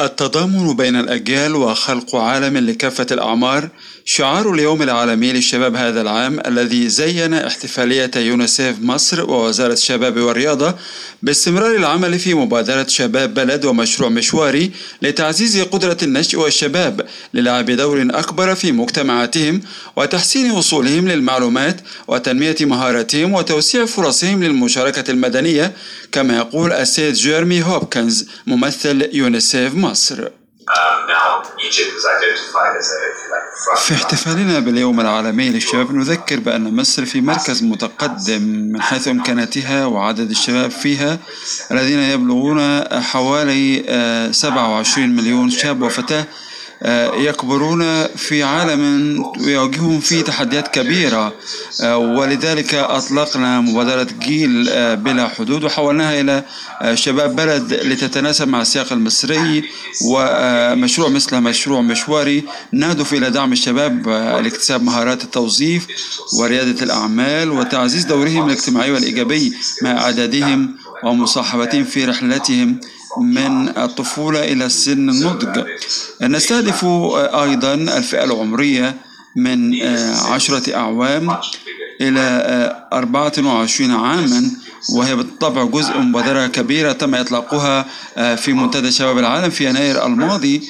التضامن بين الأجيال وخلق عالم لكافة الأعمار شعار اليوم العالمي للشباب هذا العام الذي زين احتفالية يونيسيف مصر ووزارة الشباب والرياضة باستمرار العمل في مبادرة شباب بلد ومشروع مشواري لتعزيز قدرة النشء والشباب للعب دور أكبر في مجتمعاتهم وتحسين وصولهم للمعلومات وتنمية مهاراتهم وتوسيع فرصهم للمشاركة المدنية كما يقول السيد جيرمي هوبكنز ممثل يونيسيف مصر. في احتفالنا باليوم العالمي للشباب نذكر بأن مصر في مركز متقدم من حيث إمكاناتها وعدد الشباب فيها الذين يبلغون حوالي 27 مليون شاب وفتاة. آه، يكبرون في عالم يواجههم فيه تحديات كبيرة. آه، ولذلك أطلقنا مبادرة جيل آه، بلا حدود وحولناها إلى شباب بلد لتتناسب مع السياق المصري ومشروع مثل مشروع مشواري نهدف إلى دعم الشباب لاكتساب مهارات التوظيف وريادة الأعمال وتعزيز دورهم الاجتماعي والإيجابي مع إعدادهم ومصاحبتهم في رحلتهم من الطفولة إلى سن النضج. نستهدف أيضا الفئة العمرية من عشرة أعوام إلى أربعة وعشرين عاما وهي بالطبع جزء مبادرة كبيرة تم إطلاقها في منتدى شباب العالم في يناير الماضي.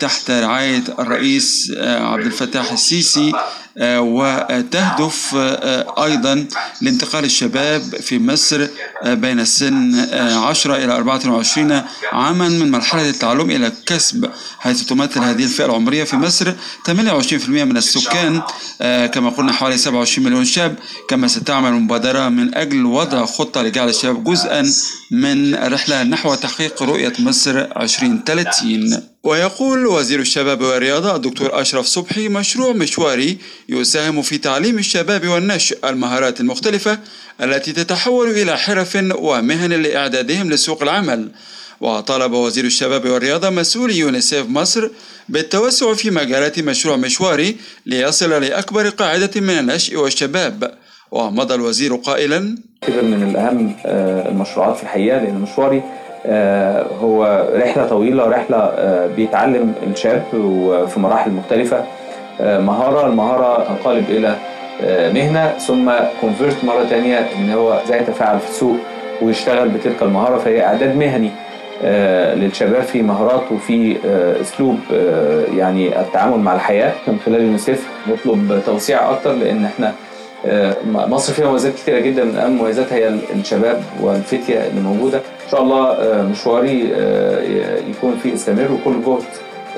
تحت رعاية الرئيس عبد الفتاح السيسي آه، وتهدف آه، أيضا لانتقال الشباب في مصر آه، بين السن 10 إلى 24 عاما من مرحلة التعلم إلى الكسب حيث تمثل هذه الفئة العمرية في مصر. 28% من السكان كما قلنا حوالي 27 مليون شاب. كما ستعمل المبادرة من أجل وضع خطة لجعل الشباب جزءا من رحلة نحو تحقيق رؤية مصر 2030 ويقول وزير الشباب والرياضة الدكتور أشرف صبحي مشروع مشواري يساهم في تعليم الشباب والنشء المهارات المختلفة التي تتحول إلى حرف ومهن لإعدادهم لسوق العمل. وطالب وزير الشباب والرياضة مسؤول يونيسيف مصر بالتوسع في مجالات مشروع مشواري ليصل لأكبر قاعدة من النشء والشباب. ومضى الوزير قائلا من الأهم آه، المشروعات في الحقيقة لأن مشواري هو رحلة طويلة رحلة آه، بيتعلم الشاب وفي مراحل مختلفة. آه، مهارة المهارة تنقلب إلى مهنة ثم convert مرة تانية إن هو إزاي يتفاعل في السوق ويشتغل بتلك المهارة. فهي إعداد مهني للشباب. في مهارات وفي أسلوب يعني التعامل مع الحياة من خلال يونيسيف. نطلب توسيع أكتر لأن إحنا مصر فيها مميزات كثيره جدا من أهم مميزاتها هي الشباب والفتية اللي موجودة إن شاء الله آه، مشواري آه، يكون فيه استمر وكل جهد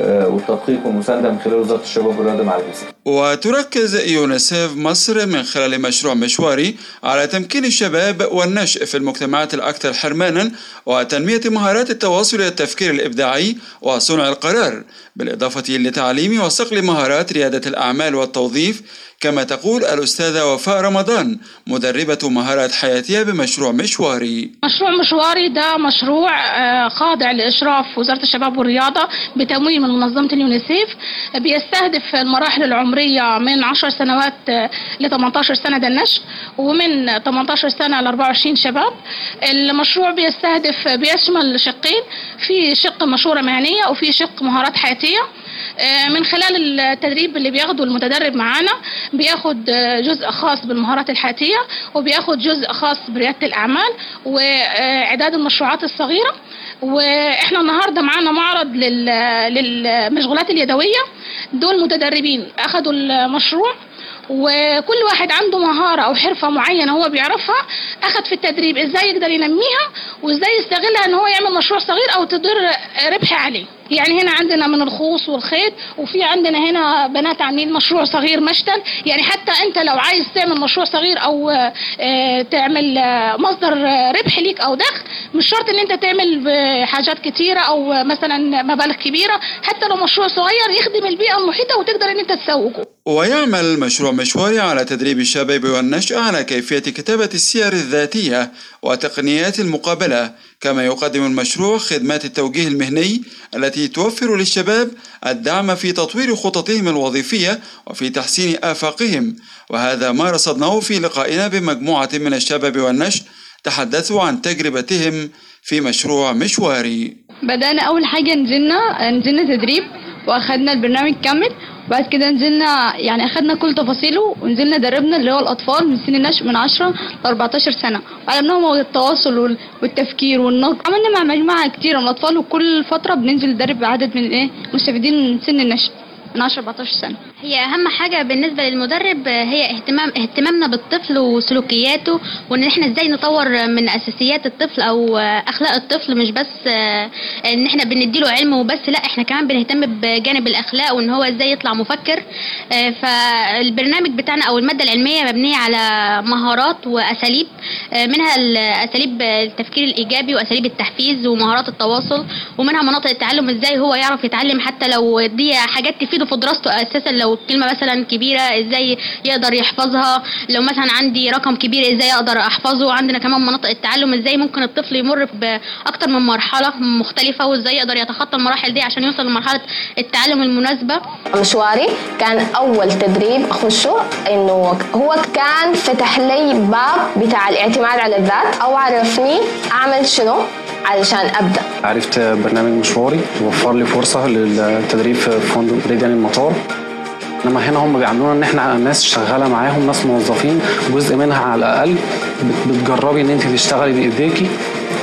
آه، والتدقيق والمساندة من خلال وزارة الشباب والرياضة مع اليونسيف. وتركز يونيسيف مصر من خلال مشروع مشواري على تمكين الشباب والنشء في المجتمعات الأكثر حرمانا وتنمية مهارات التواصل والتفكير الإبداعي وصنع القرار بالإضافة لتعليم وصقل مهارات ريادة الأعمال والتوظيف كما تقول الأستاذة وفاء رمضان مدربة مهارات حياتية بمشروع مشواري. مشروع مشواري ده مشروع آه، خاضع لإشراف وزارة الشباب والرياضة بتمويل من منظمة اليونيسيف بيستهدف المراحل العمرية من 10 سنوات آه، ل 18 سنة ده النشء ومن 18 سنة ل 24 شباب. المشروع بيستهدف بيشمل شقين في شق مشورة مهنية وفي شق مهارات حياتية. من خلال التدريب اللي بياخده المتدرب معانا بياخد آه، جزء خاص بالمهارات الحياتية وبياخد جزء خاص بريادة الأعمال وإعداد المشروعات الصغيرة. وإحنا النهارده معانا معرض للمشغولات اليدوية. دول متدربين أخدوا المشروع وكل واحد عنده مهارة أو حرفة معينة هو بيعرفها أخذ في التدريب إزاي يقدر ينميها وإزاي يستغلها إن هو يعمل مشروع صغير أو تدر ربح عليه يعني هنا عندنا من الخوص والخيط وفي عندنا هنا بنات عاملين مشروع صغير مشتل. يعني حتى أنت لو عايز تعمل مشروع صغير أو آه، تعمل آه، مصدر ربح ليك أو دخل مش شرط إن أنت تعمل حاجات كتيرة أو مثلا مبالغ كبيرة. حتى لو مشروع صغير يخدم البيئة المحيطة وتقدر إن أنت تسوقه. ويعمل مشروع مشواري على تدريب الشباب والنشء على كيفية كتابة السير الذاتية وتقنيات المقابلة كما يقدم المشروع خدمات التوجيه المهني التي توفر للشباب الدعم في تطوير خططهم الوظيفية وفي تحسين آفاقهم. وهذا ما رصدناه في لقائنا بمجموعة من الشباب والنشء تحدثوا عن تجربتهم في مشروع مشواري. بدأنا أول حاجة نزلنا نزلنا تدريب وأخدنا البرنامج كامل بعد كده نزلنا يعني أخدنا كل تفاصيله ونزلنا دربنا اللي هو الأطفال من سن النشء من 10 ل 14 سنة وعلمناهم التواصل والتفكير والنطق عملنا مع مجموعة كتيرة من الأطفال وكل فترة بننزل ندرب عدد من إيه مستفيدين من سن النشء من 10 14 سنة. هي أهم حاجة بالنسبة للمدرب هي اهتمام اهتمامنا بالطفل وسلوكياته وإن إحنا إزاي نطور من أساسيات الطفل أو أخلاق الطفل مش بس إن إحنا بنديله علم وبس لأ إحنا كمان بنهتم بجانب الأخلاق وإن هو إزاي يطلع مفكر. فالبرنامج بتاعنا أو المادة العلمية مبنية على مهارات وأساليب منها اساليب التفكير الإيجابي وأساليب التحفيز ومهارات التواصل ومنها مناطق التعلم إزاي هو يعرف يتعلم حتى لو دي حاجات تفيده في دراسته أساسا لو الكلمة مثلا كبيرة إزاي يقدر يحفظها؟ لو مثلا عندي رقم كبير إزاي أقدر أحفظه؟ عندنا كمان مناطق التعلم إزاي ممكن الطفل يمر باكتر من مرحلة مختلفة؟ وإزاي يقدر يتخطى المراحل دي عشان يوصل لمرحلة التعلم المناسبة؟ مشواري كان أول تدريب أخشه إنه هو كان فتح لي باب بتاع الاعتماد على الذات أو عرفني أعمل شنو علشان أبدأ. عرفت برنامج مشواري وفر لي فرصة للتدريب في فندق بريدان المطار. انما هنا هم بيعاملونا ان إحنا ناس شغاله معاهم ناس موظفين جزء منها على الأقل بتجربي ان انت تشتغلي بإيديكي.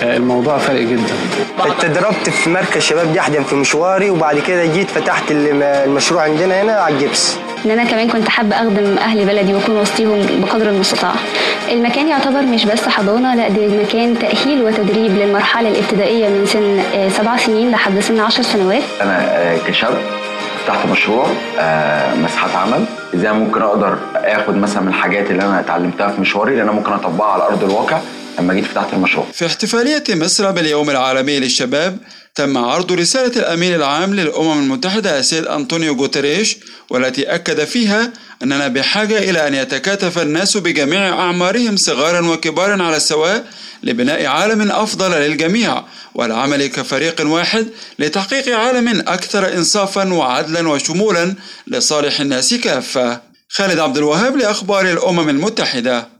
الموضوع فارق جدا. اتدربت في مركز شباب جحدم في مشواري وبعد كده جيت فتحت المشروع عندنا هنا على الجبس. إن أنا كمان كنت حابة أخدم أهل بلدي وأكون وسطيهم بقدر المستطاع. المكان يعتبر مش بس حضانة لأ ده مكان تأهيل وتدريب للمرحلة الابتدائية من سن سبع سنين لحد سن عشر سنوات. أنا كشاب فتحت مشروع مساحات عمل. إزاي ممكن أقدر آخد مثلا من الحاجات اللي أنا اتعلمتها في مشواري اللي أنا ممكن أطبقها على أرض الواقع لما جيت فتحت المشروع. في احتفالية مصر باليوم العالمي للشباب تم عرض رسالة الأمين العام للأمم المتحدة السيد أنطونيو غوتريش والتي أكد فيها أننا بحاجة إلى أن يتكاتف الناس بجميع أعمارهم صغارا وكبارا على السواء لبناء عالم أفضل للجميع والعمل كفريق واحد لتحقيق عالم أكثر إنصافا وعدلا وشمولا لصالح الناس كافة. خالد عبد الوهاب لأخبار الأمم المتحدة.